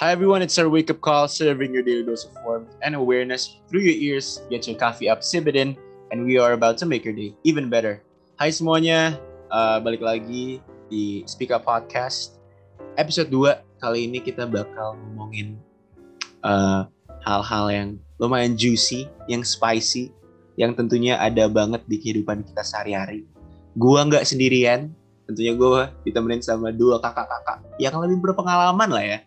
Hi everyone, it's our wake-up call, serving your daily dose of warmth and awareness through your ears. Get your coffee up, sip it in, and we are about to make your day even better. Hai semuanya, uh, balik lagi di Speak Up Podcast. Episode 2, kali ini kita bakal ngomongin uh, hal-hal yang lumayan juicy, yang spicy, yang tentunya ada banget di kehidupan kita sehari-hari. Gua nggak sendirian, tentunya gue ditemenin sama dua kakak-kakak yang lebih berpengalaman lah ya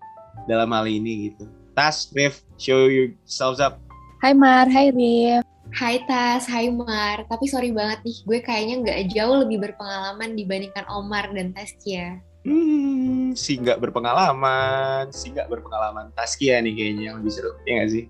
dalam hal ini gitu. Tas, Rif, show yourselves up. Hai Mar, hai Rif. Hai Tas, hai Mar. Tapi sorry banget nih, gue kayaknya nggak jauh lebih berpengalaman dibandingkan Omar dan Taskia. Hmm, si nggak berpengalaman, si nggak berpengalaman. Taskia nih kayaknya yang lebih seru, ya nggak sih?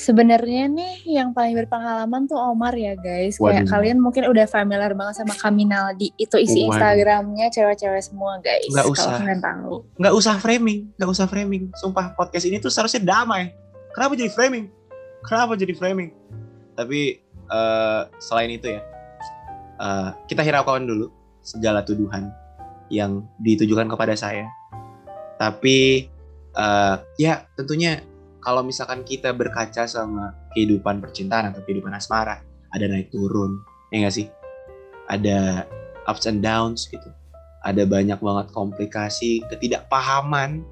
Sebenarnya nih yang paling berpengalaman tuh Omar ya guys. Kayak Waduh. kalian mungkin udah familiar banget sama Kaminaldi. Itu isi Waduh. Instagramnya cewek-cewek semua guys. Nggak Kalau usah. kalian tahu. Nggak usah framing, nggak usah framing. Sumpah podcast ini tuh seharusnya damai. Kenapa jadi framing? Kenapa jadi framing? Tapi eh, selain itu ya, eh, kita hiraukan dulu segala tuduhan yang ditujukan kepada saya. Tapi eh, ya tentunya kalau misalkan kita berkaca sama kehidupan percintaan atau kehidupan asmara, ada naik turun, ya nggak sih? Ada ups and downs gitu. Ada banyak banget komplikasi, ketidakpahaman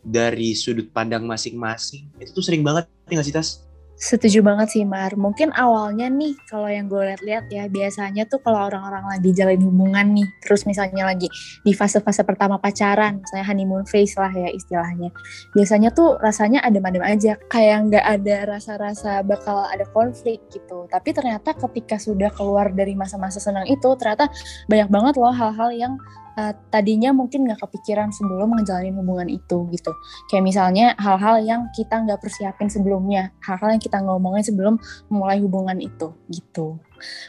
dari sudut pandang masing-masing. Itu tuh sering banget, ya nggak sih Tas? Setuju banget sih Mar. Mungkin awalnya nih kalau yang gue lihat-lihat ya biasanya tuh kalau orang-orang lagi jalin hubungan nih, terus misalnya lagi di fase-fase pertama pacaran, misalnya honeymoon phase lah ya istilahnya. Biasanya tuh rasanya adem-adem aja, kayak nggak ada rasa-rasa bakal ada konflik gitu. Tapi ternyata ketika sudah keluar dari masa-masa senang itu, ternyata banyak banget loh hal-hal yang eh, tadinya mungkin nggak kepikiran sebelum ngejalanin hubungan itu gitu. Kayak misalnya hal-hal yang kita nggak persiapin sebelumnya, hal-hal yang kita ngomongin sebelum memulai hubungan itu gitu.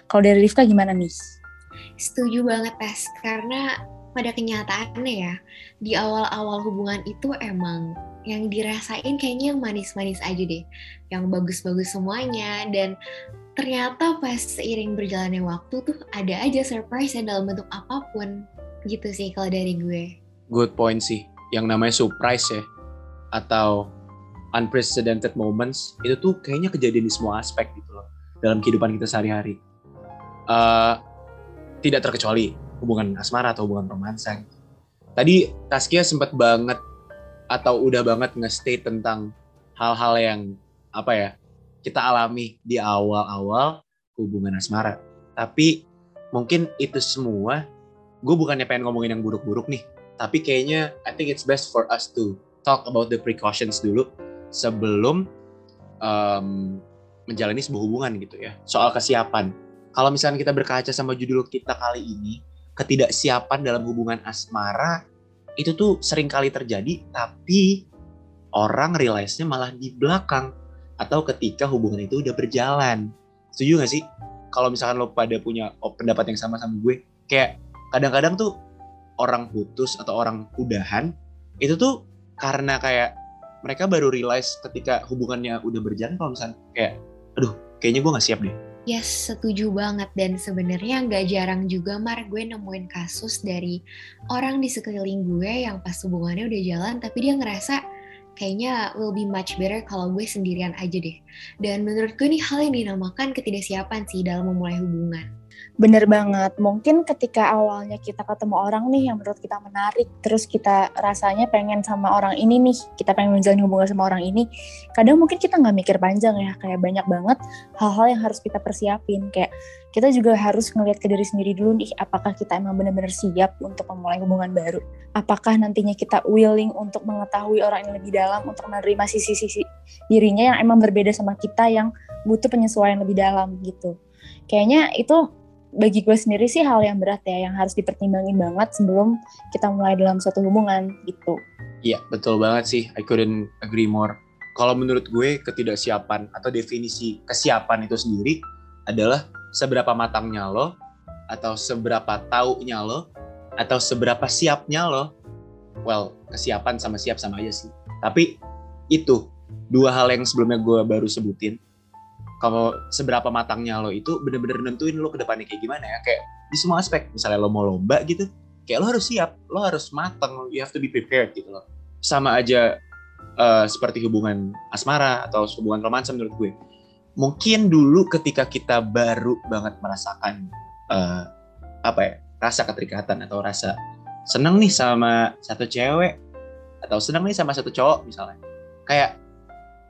Kalau dari Rifka gimana nih? Setuju banget Tas, karena pada kenyataannya ya, di awal-awal hubungan itu emang yang dirasain kayaknya yang manis-manis aja deh. Yang bagus-bagus semuanya, dan ternyata pas seiring berjalannya waktu tuh ada aja surprise ya dalam bentuk apa pun. Gitu sih kalau dari gue. Good point sih. Yang namanya surprise ya, atau unprecedented moments, itu tuh kayaknya kejadian di semua aspek gitu loh. Dalam kehidupan kita sehari-hari. Eh, tidak terkecuali hubungan asmara atau hubungan romansa. gitu. Tadi Taskia sempat banget atau udah banget nge-state tentang hal-hal yang apa ya kita alami di awal-awal hubungan asmara. Tapi mungkin itu semua, gue bukannya pengen ngomongin yang buruk-buruk nih, tapi kayaknya I think it's best for us to talk about the precautions dulu sebelum um, menjalani sebuah hubungan gitu ya. Soal kesiapan. Kalau misalnya kita berkaca sama judul kita kali ini, ketidaksiapan dalam hubungan asmara itu tuh sering kali terjadi, tapi orang realize-nya malah di belakang atau ketika hubungan itu udah berjalan. Setuju gak sih? Kalau misalkan lo pada punya pendapat yang sama sama gue, kayak kadang-kadang tuh orang putus atau orang udahan itu tuh karena kayak mereka baru realize ketika hubungannya udah berjalan kalau misalnya kayak aduh kayaknya gue nggak siap deh. Yes, setuju banget. Dan sebenarnya nggak jarang juga Mar gue nemuin kasus dari orang di sekeliling gue yang pas hubungannya udah jalan tapi dia ngerasa kayaknya will be much better kalau gue sendirian aja deh. Dan menurut gue ini hal yang dinamakan ketidaksiapan sih dalam memulai hubungan. Bener banget. Mungkin ketika awalnya kita ketemu orang nih yang menurut kita menarik, terus kita rasanya pengen sama orang ini nih, kita pengen menjalin hubungan sama orang ini, kadang mungkin kita nggak mikir panjang ya, kayak banyak banget hal-hal yang harus kita persiapin. Kayak kita juga harus ngeliat ke diri sendiri dulu nih, apakah kita emang benar-benar siap untuk memulai hubungan baru? Apakah nantinya kita willing untuk mengetahui orang yang lebih dalam, untuk menerima sisi-sisi dirinya yang emang berbeda sama kita yang butuh penyesuaian lebih dalam gitu. Kayaknya itu bagi gue sendiri sih hal yang berat ya yang harus dipertimbangin banget sebelum kita mulai dalam suatu hubungan gitu. Iya, betul banget sih. I couldn't agree more. Kalau menurut gue, ketidaksiapan atau definisi kesiapan itu sendiri adalah seberapa matangnya lo, atau seberapa taunya lo, atau seberapa siapnya lo. Well, kesiapan sama siap sama aja sih. Tapi itu dua hal yang sebelumnya gue baru sebutin. Kalau seberapa matangnya lo itu bener-bener nentuin lo ke depannya kayak gimana ya. Kayak di semua aspek. Misalnya lo mau lomba gitu, kayak lo harus siap, lo harus matang, you have to be prepared gitu loh. Sama aja uh, seperti hubungan asmara atau hubungan romansa menurut gue mungkin dulu ketika kita baru banget merasakan uh, apa ya rasa keterikatan atau rasa seneng nih sama satu cewek atau seneng nih sama satu cowok misalnya. Kayak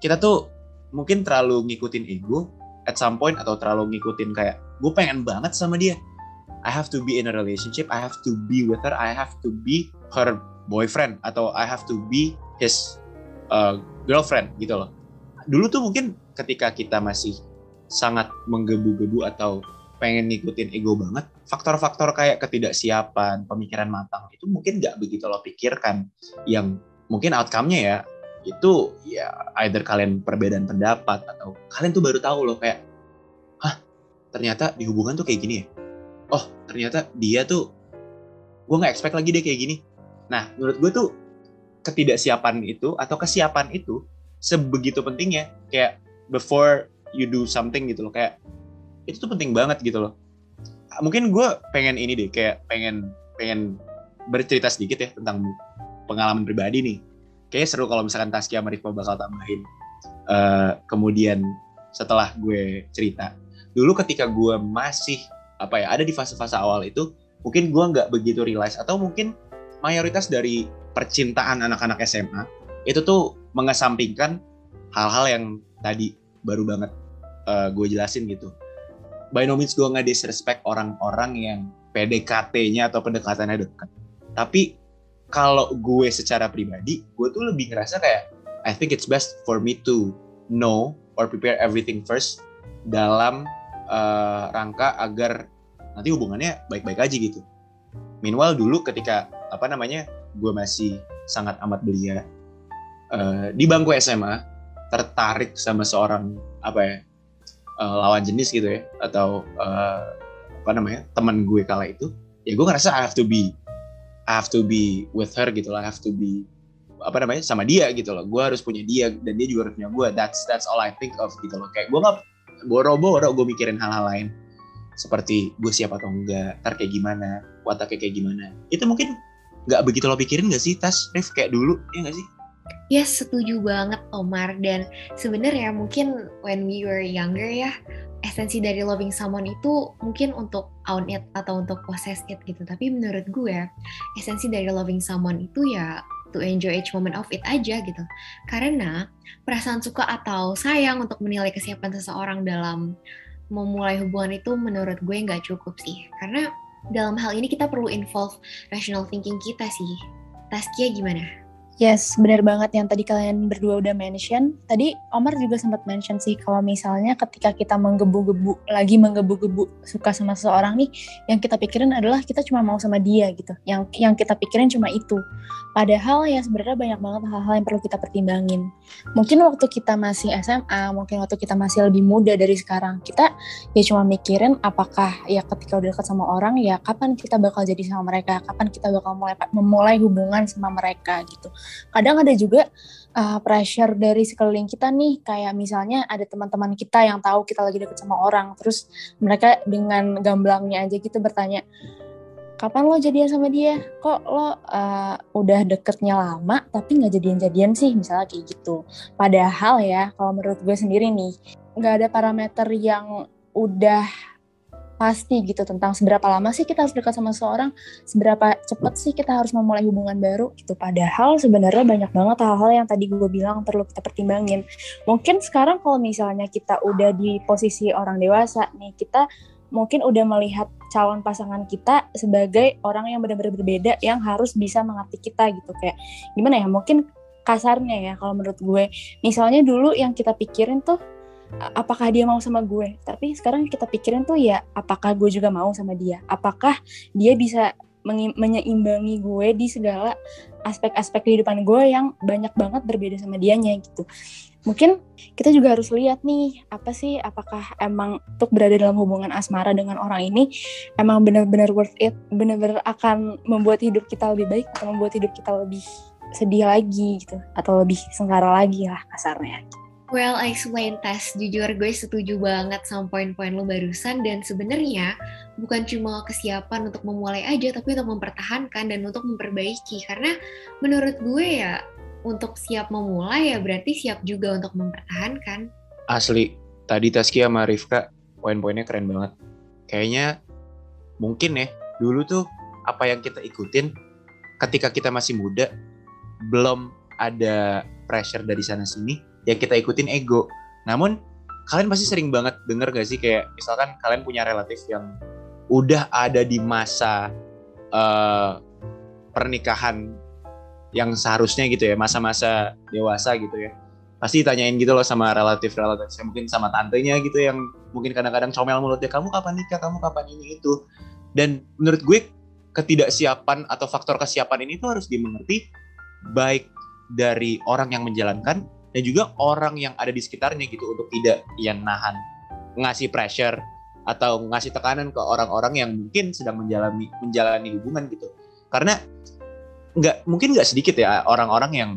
kita tuh mungkin terlalu ngikutin ego at some point atau terlalu ngikutin kayak gue pengen banget sama dia. I have to be in a relationship I have to be with her I have to be her boyfriend atau I have to be his uh, girlfriend gitu loh dulu tuh mungkin ketika kita masih sangat menggebu-gebu atau pengen ngikutin ego banget, faktor-faktor kayak ketidaksiapan, pemikiran matang itu mungkin nggak begitu lo pikirkan. Yang mungkin outcome-nya ya itu ya either kalian perbedaan pendapat atau kalian tuh baru tahu loh kayak, hah ternyata di hubungan tuh kayak gini ya. Oh ternyata dia tuh gue nggak expect lagi deh kayak gini. Nah menurut gue tuh ketidaksiapan itu atau kesiapan itu sebegitu pentingnya kayak before you do something gitu loh kayak itu tuh penting banget gitu loh. Mungkin gue pengen ini deh kayak pengen pengen bercerita sedikit ya tentang pengalaman pribadi nih. Kayaknya seru kalau misalkan Taskia sama Rifka bakal tambahin uh, kemudian setelah gue cerita. Dulu ketika gue masih apa ya ada di fase-fase awal itu mungkin gue nggak begitu realize atau mungkin mayoritas dari percintaan anak-anak SMA itu tuh mengesampingkan hal-hal yang tadi baru banget uh, gue jelasin gitu. By no means gue nggak disrespect orang-orang yang PDKT-nya atau pendekatannya dekat. Tapi kalau gue secara pribadi, gue tuh lebih ngerasa kayak I think it's best for me to know or prepare everything first dalam uh, rangka agar nanti hubungannya baik-baik aja gitu. Meanwhile dulu ketika apa namanya gue masih sangat amat belia uh, di bangku SMA tertarik sama seorang apa ya uh, lawan jenis gitu ya atau uh, apa namanya teman gue kala itu ya gue ngerasa I have to be I have to be with her gitu lah I have to be apa namanya sama dia gitu loh. Gue harus punya dia dan dia juga harus punya gue. That's that's all I think of gitu loh. Kayak gue nggak boro-boro gue mikirin hal-hal lain. Seperti gue siap atau enggak ntar kayak gimana wataknya kayak gimana. Itu mungkin nggak begitu lo pikirin gak sih tas? Rif kayak dulu ya gak sih Yes, setuju banget Omar. Dan sebenarnya mungkin when we were younger ya, esensi dari loving someone itu mungkin untuk own it atau untuk possess it gitu. Tapi menurut gue, esensi dari loving someone itu ya to enjoy each moment of it aja gitu. Karena perasaan suka atau sayang untuk menilai kesiapan seseorang dalam memulai hubungan itu menurut gue nggak cukup sih. Karena dalam hal ini kita perlu involve rational thinking kita sih. Taskia gimana? Yes, benar banget yang tadi kalian berdua udah mention. Tadi Omar juga sempat mention sih kalau misalnya ketika kita menggebu-gebu, lagi menggebu-gebu suka sama seseorang nih, yang kita pikirin adalah kita cuma mau sama dia gitu. Yang yang kita pikirin cuma itu. Padahal ya sebenarnya banyak banget hal-hal yang perlu kita pertimbangin. Mungkin waktu kita masih SMA, mungkin waktu kita masih lebih muda dari sekarang, kita ya cuma mikirin apakah ya ketika udah dekat sama orang ya kapan kita bakal jadi sama mereka, kapan kita bakal mulai memulai hubungan sama mereka gitu kadang ada juga uh, pressure dari sekeliling kita nih kayak misalnya ada teman-teman kita yang tahu kita lagi deket sama orang terus mereka dengan gamblangnya aja gitu bertanya kapan lo jadian sama dia? Kok lo uh, udah deketnya lama tapi nggak jadian-jadian sih? Misalnya kayak gitu. Padahal ya kalau menurut gue sendiri nih nggak ada parameter yang udah pasti gitu tentang seberapa lama sih kita harus dekat sama seorang, seberapa cepat sih kita harus memulai hubungan baru gitu. Padahal sebenarnya banyak banget hal-hal yang tadi gue bilang perlu kita pertimbangin. Mungkin sekarang kalau misalnya kita udah di posisi orang dewasa nih, kita mungkin udah melihat calon pasangan kita sebagai orang yang benar-benar berbeda yang harus bisa mengerti kita gitu kayak gimana ya mungkin kasarnya ya kalau menurut gue misalnya dulu yang kita pikirin tuh apakah dia mau sama gue? Tapi sekarang kita pikirin tuh ya apakah gue juga mau sama dia? Apakah dia bisa menyeimbangi gue di segala aspek-aspek kehidupan gue yang banyak banget berbeda sama dianya gitu. Mungkin kita juga harus lihat nih apa sih apakah emang untuk berada dalam hubungan asmara dengan orang ini emang benar-benar worth it benar-benar akan membuat hidup kita lebih baik atau membuat hidup kita lebih sedih lagi gitu. Atau lebih sengsara lagi lah kasarnya Well, I explain tes. Jujur gue setuju banget sama poin-poin lo barusan dan sebenarnya bukan cuma kesiapan untuk memulai aja tapi untuk mempertahankan dan untuk memperbaiki karena menurut gue ya untuk siap memulai ya berarti siap juga untuk mempertahankan. Asli, tadi Taskia sama Rifka poin-poinnya keren banget. Kayaknya mungkin ya, dulu tuh apa yang kita ikutin ketika kita masih muda, belum ada pressure dari sana sini, yang kita ikutin ego. Namun kalian pasti sering banget denger gak sih kayak misalkan kalian punya relatif yang udah ada di masa uh, pernikahan yang seharusnya gitu ya masa-masa dewasa gitu ya pasti ditanyain gitu loh sama relatif relatif saya mungkin sama tantenya gitu yang mungkin kadang-kadang comel mulutnya kamu kapan nikah kamu kapan ini itu dan menurut gue ketidaksiapan atau faktor kesiapan ini tuh harus dimengerti baik dari orang yang menjalankan dan juga orang yang ada di sekitarnya gitu untuk tidak yang nahan ngasih pressure atau ngasih tekanan ke orang-orang yang mungkin sedang menjalani menjalani hubungan gitu. Karena nggak mungkin nggak sedikit ya orang-orang yang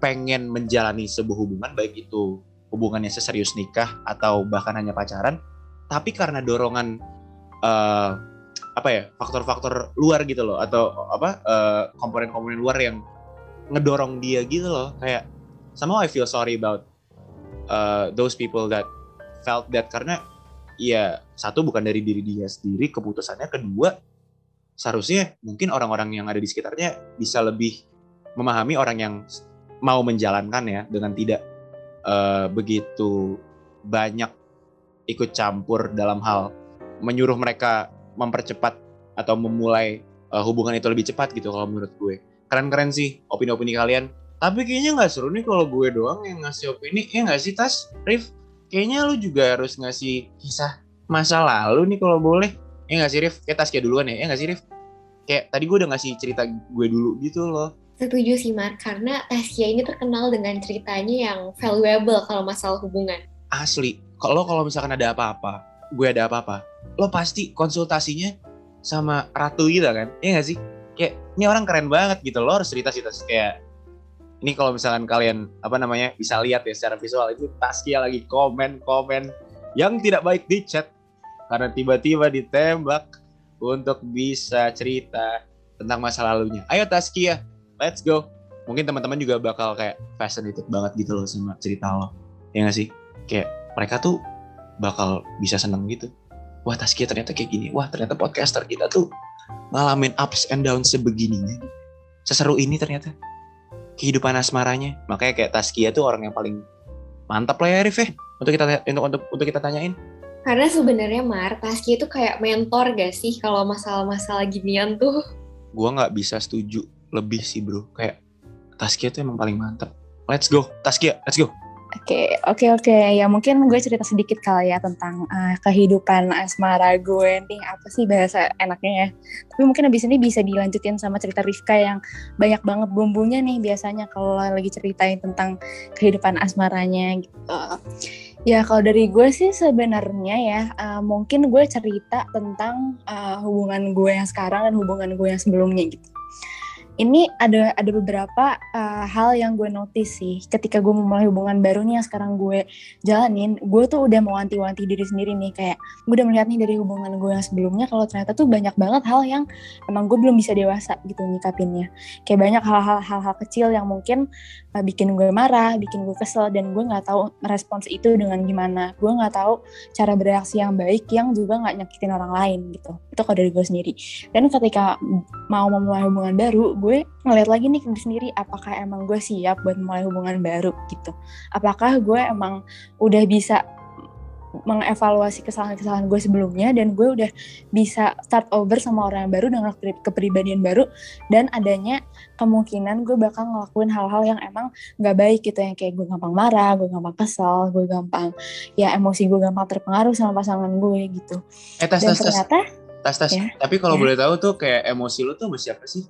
pengen menjalani sebuah hubungan baik itu hubungannya seserius nikah atau bahkan hanya pacaran tapi karena dorongan uh, apa ya faktor-faktor luar gitu loh atau apa uh, komponen-komponen luar yang ngedorong dia gitu loh kayak somehow I feel sorry about uh, those people that felt that karena ya satu bukan dari diri dia sendiri keputusannya kedua seharusnya mungkin orang-orang yang ada di sekitarnya bisa lebih memahami orang yang mau menjalankan ya dengan tidak uh, begitu banyak ikut campur dalam hal menyuruh mereka mempercepat atau memulai uh, hubungan itu lebih cepat gitu kalau menurut gue. Keren-keren sih opini-opini kalian tapi kayaknya nggak seru nih kalau gue doang yang ngasih opini. Ya nggak sih tas? Rif kayaknya lu juga harus ngasih kisah masa lalu nih kalau boleh. Ya nggak sih Rif? Kayak tas kayak duluan ya. Ya nggak sih Rif? Kayak tadi gue udah ngasih cerita gue dulu gitu loh. Setuju sih Mar. Karena Tasya ini terkenal dengan ceritanya yang valuable kalau masalah hubungan. Asli. Kalau kalau misalkan ada apa-apa gue ada apa-apa lo pasti konsultasinya sama ratu gitu kan. Ya nggak sih? Kayak ini orang keren banget gitu. Lo harus cerita cerita kayak ini kalau misalkan kalian apa namanya bisa lihat ya secara visual itu Taskia lagi komen komen yang tidak baik di chat karena tiba-tiba ditembak untuk bisa cerita tentang masa lalunya. Ayo Taskia, let's go. Mungkin teman-teman juga bakal kayak fascinated banget gitu loh sama cerita lo. Ya gak sih? Kayak mereka tuh bakal bisa seneng gitu. Wah Taskia ternyata kayak gini. Wah ternyata podcaster kita tuh ngalamin ups and downs sebegininya. Seseru ini ternyata kehidupan asmaranya. Makanya kayak Taskia tuh orang yang paling mantap lah ya Arif ya. Untuk kita untuk untuk, untuk kita tanyain. Karena sebenarnya Mar, Taskia itu kayak mentor gak sih kalau masalah-masalah ginian tuh? Gua nggak bisa setuju lebih sih bro. Kayak Taskia tuh emang paling mantap. Let's go, Taskia, let's go. Oke, oke, oke. Ya mungkin gue cerita sedikit kali ya tentang uh, kehidupan asmara gue nih. Apa sih bahasa enaknya ya? Tapi mungkin abis ini bisa dilanjutin sama cerita Rifka yang banyak banget bumbunya nih biasanya kalau lagi ceritain tentang kehidupan asmaranya gitu. Ya kalau dari gue sih sebenarnya ya uh, mungkin gue cerita tentang uh, hubungan gue yang sekarang dan hubungan gue yang sebelumnya gitu ini ada ada beberapa uh, hal yang gue notice sih ketika gue memulai hubungan baru nih yang sekarang gue jalanin. Gue tuh udah mau wanti-wanti diri sendiri nih kayak gue udah melihat nih dari hubungan gue yang sebelumnya kalau ternyata tuh banyak banget hal yang emang gue belum bisa dewasa gitu nyikapinnya. Kayak banyak hal-hal hal-hal kecil yang mungkin bikin gue marah bikin gue kesel dan gue nggak tahu respons itu dengan gimana. Gue nggak tahu cara bereaksi yang baik yang juga nggak nyakitin orang lain gitu. Itu kalau dari gue sendiri. Dan ketika mau memulai hubungan baru gue ngeliat lagi nih ke diri sendiri apakah emang gue siap buat mulai hubungan baru gitu. Apakah gue emang udah bisa mengevaluasi kesalahan-kesalahan gue sebelumnya dan gue udah bisa start over sama orang yang baru dengan kepribadian baru dan adanya kemungkinan gue bakal ngelakuin hal-hal yang emang gak baik gitu yang kayak gue gampang marah, gue gampang kesal, gue gampang ya emosi gue gampang terpengaruh sama pasangan gue gitu. Eh, tas, dan tas, ternyata tas tas. Ya, Tapi kalau ya. boleh tahu tuh kayak emosi lu tuh sama siapa sih?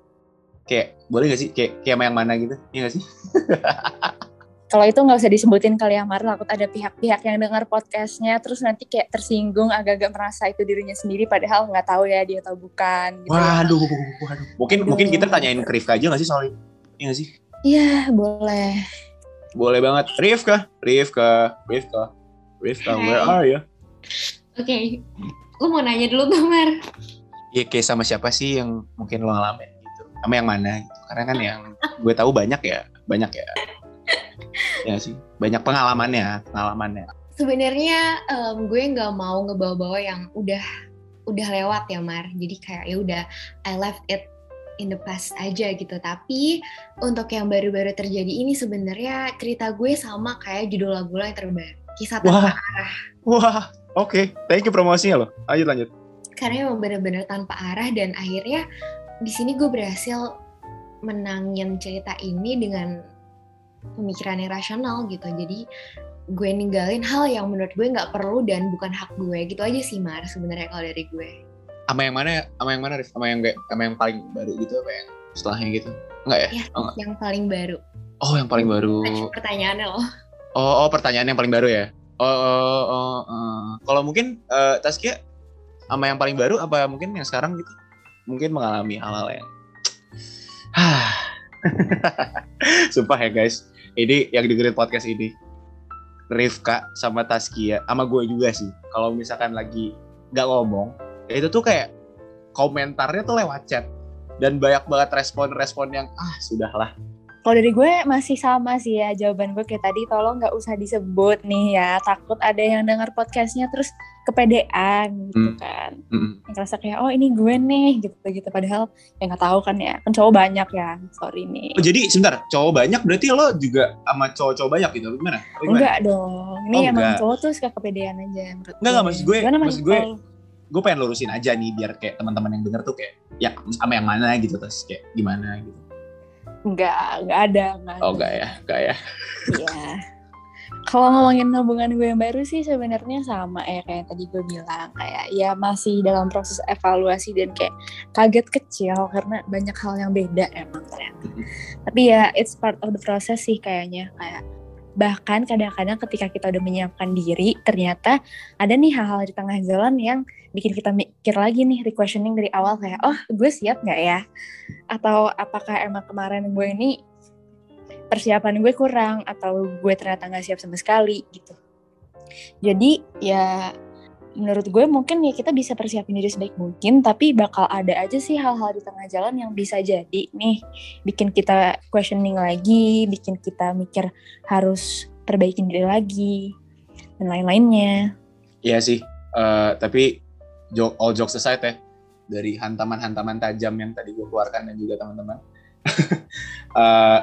kayak boleh gak sih kayak kayak yang mana gitu ya gak sih kalau itu nggak usah disebutin kali ya Mar takut ada pihak-pihak yang dengar podcastnya terus nanti kayak tersinggung agak-agak merasa itu dirinya sendiri padahal nggak tahu ya dia tahu bukan gitu waduh, ya. waduh mungkin Aduh. mungkin kita tanyain ke Rifka aja nggak sih soal ini iya gak sih iya boleh boleh banget Rifka Rifka Rifka Rifka Hai. where are you oke okay. lu mau nanya dulu gak Mar Iya kayak sama siapa sih yang mungkin lo ngalamin sama yang mana gitu. karena kan yang gue tahu banyak ya banyak ya ya sih banyak pengalamannya pengalamannya. Sebenarnya um, gue nggak mau ngebawa-bawa yang udah udah lewat ya Mar. Jadi kayak ya udah I left it in the past aja gitu. Tapi untuk yang baru-baru terjadi ini sebenarnya cerita gue sama kayak judul lagu lo yang terbaru kisah tanpa Wah. arah. Wah oke. Okay. thank you promosinya loh. Lanjut lanjut. Karena emang bener-bener tanpa arah dan akhirnya di sini gue berhasil menangin cerita ini dengan pemikiran yang rasional gitu. Jadi gue ninggalin hal yang menurut gue nggak perlu dan bukan hak gue. Gitu aja sih Mar sebenarnya kalau dari gue. Sama yang mana sama yang mana Rif sama yang kayak sama yang paling baru gitu apa yang setelahnya gitu? Enggak ya, ya oh, enggak. yang paling baru. Oh yang paling baru. Pertanyaannya loh. Oh, oh pertanyaan yang paling baru ya? Oh, oh, oh, oh. kalau mungkin uh, Taskia sama yang paling baru apa mungkin yang sekarang gitu? Mungkin mengalami hal-hal yang sumpah ya guys ini yang dengerin podcast ini. Rifka sama Taskia sama gue juga sih. Kalau misalkan lagi nggak ngomong ya itu tuh kayak komentarnya tuh lewat chat. Dan banyak banget respon-respon yang ah sudahlah kalau dari gue masih sama sih ya jawaban gue kayak tadi tolong nggak usah disebut nih ya takut ada yang dengar podcastnya terus kepedean gitu hmm. kan hmm. yang ngerasa kayak oh ini gue nih gitu gitu padahal ya nggak tahu kan ya kan cowok banyak ya sorry nih oh, jadi sebentar cowok banyak berarti lo juga sama cowok-cowok banyak gitu gimana? gimana? enggak dong ini oh, emang enggak. cowok tuh suka kepedean aja enggak enggak maksud gue Gimana maksud gue gue pengen lurusin aja nih biar kayak teman-teman yang denger tuh kayak ya sama yang mana gitu terus kayak gimana gitu Enggak, enggak ada. Enggak oh, enggak ya, enggak ya. Iya. Kalau ngomongin hubungan gue yang baru sih sebenarnya sama ya kayak tadi gue bilang kayak ya masih dalam proses evaluasi dan kayak kaget kecil karena banyak hal yang beda emang ternyata. Tapi ya it's part of the process sih kayaknya kayak bahkan kadang-kadang ketika kita udah menyiapkan diri ternyata ada nih hal-hal di tengah jalan yang bikin kita mikir lagi nih requestioning dari awal kayak oh gue siap nggak ya? Atau apakah emang kemarin gue ini persiapan gue kurang atau gue ternyata nggak siap sama sekali? Gitu. Jadi ya menurut gue mungkin ya kita bisa persiapin diri sebaik mungkin tapi bakal ada aja sih hal-hal di tengah jalan yang bisa jadi nih bikin kita questioning lagi bikin kita mikir harus perbaikin diri lagi dan lain-lainnya. Iya sih uh, tapi joke, all jokes aside ya dari hantaman-hantaman tajam yang tadi gue keluarkan dan juga teman-teman uh,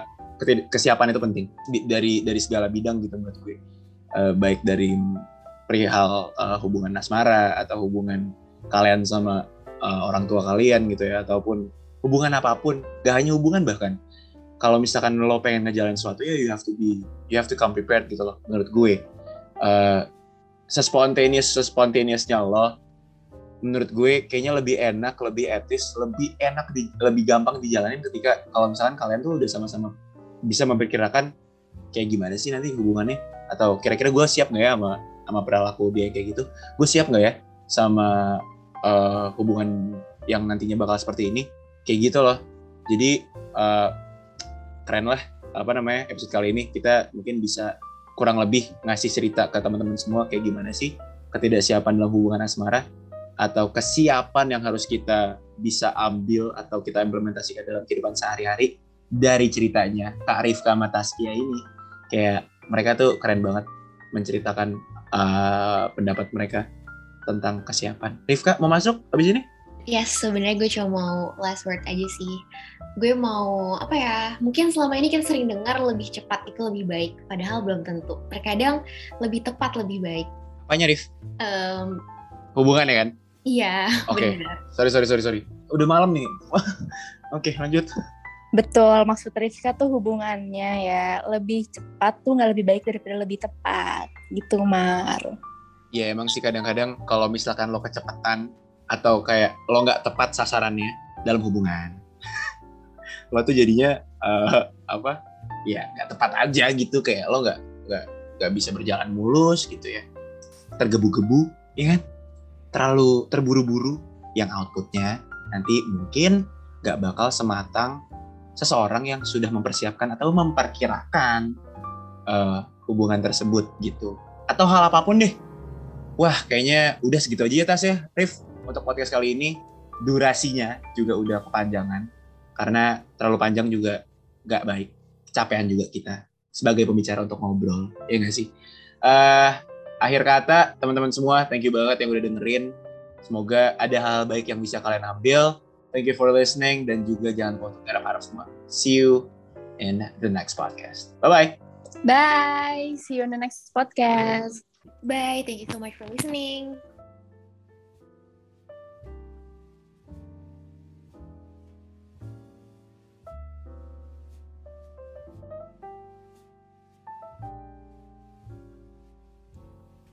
kesiapan itu penting dari dari segala bidang gitu menurut gue. Uh, baik dari perihal uh, hubungan asmara atau hubungan kalian sama uh, orang tua kalian gitu ya ataupun hubungan apa pun gak hanya hubungan bahkan. Kalau misalkan lo pengen ngejalan sesuatu ya you have to be you have to come prepared gitu loh menurut gue. Uh, sespontaneous sespontaneousnya lo menurut gue kayaknya lebih enak lebih etis lebih enak di, lebih gampang dijalanin ketika kalau misalkan kalian tuh udah sama-sama bisa memperkirakan kayak gimana sih nanti hubungannya? Atau kira-kira gue siap nggak ya sama sama perilaku dia kayak gitu gue siap nggak ya sama uh, hubungan yang nantinya bakal seperti ini? Kayak gitu loh. Jadi uh, keren lah apa namanya episode kali ini kita mungkin bisa kurang lebih ngasih cerita ke teman-teman semua kayak gimana sih ketidaksiapan dalam hubungan asmara atau kesiapan yang harus kita bisa ambil atau kita implementasikan dalam kehidupan sehari-hari dari ceritanya Kak Rifka Mataskia ini. Kayak mereka tuh keren banget menceritakan uh, pendapat mereka tentang kesiapan. Rifka mau masuk habis ini? Yes, sebenarnya gue cuma mau last word aja sih. Gue mau apa ya? Mungkin selama ini kita sering dengar lebih cepat itu lebih baik, padahal belum tentu. Terkadang lebih tepat lebih baik. Apanya, Rif? Um, Hubungan ya kan? Iya. Oke. Okay. Sorry, sorry, sorry, sorry. Udah malam nih. Oke, okay, lanjut. Betul, maksud Rizka tuh hubungannya ya lebih cepat tuh nggak lebih baik daripada lebih tepat gitu Mar. Ya emang sih kadang-kadang kalau misalkan lo kecepatan atau kayak lo nggak tepat sasarannya dalam hubungan, lo tuh jadinya uh, apa? Ya nggak tepat aja gitu kayak lo nggak nggak nggak bisa berjalan mulus gitu ya, tergebu-gebu, ya kan? Terlalu terburu-buru yang outputnya nanti mungkin nggak bakal sematang seseorang yang sudah mempersiapkan atau memperkirakan uh, hubungan tersebut gitu. Atau hal apa pun deh. Wah kayaknya udah segitu aja ya tas ya Rif untuk podcast kali ini. Durasinya juga udah kepanjangan karena terlalu panjang juga nggak baik. Capean juga kita sebagai pembicara untuk ngobrol ya nggak sih? Uh, akhir kata teman-teman semua thank you banget yang udah dengerin. Semoga ada hal baik yang bisa kalian ambil. Thank you for listening dan juga jangan lupa untuk harap-harap semua. See you in the next podcast. Bye bye bye. See you on the next podcast. Bye. Thank you so much for listening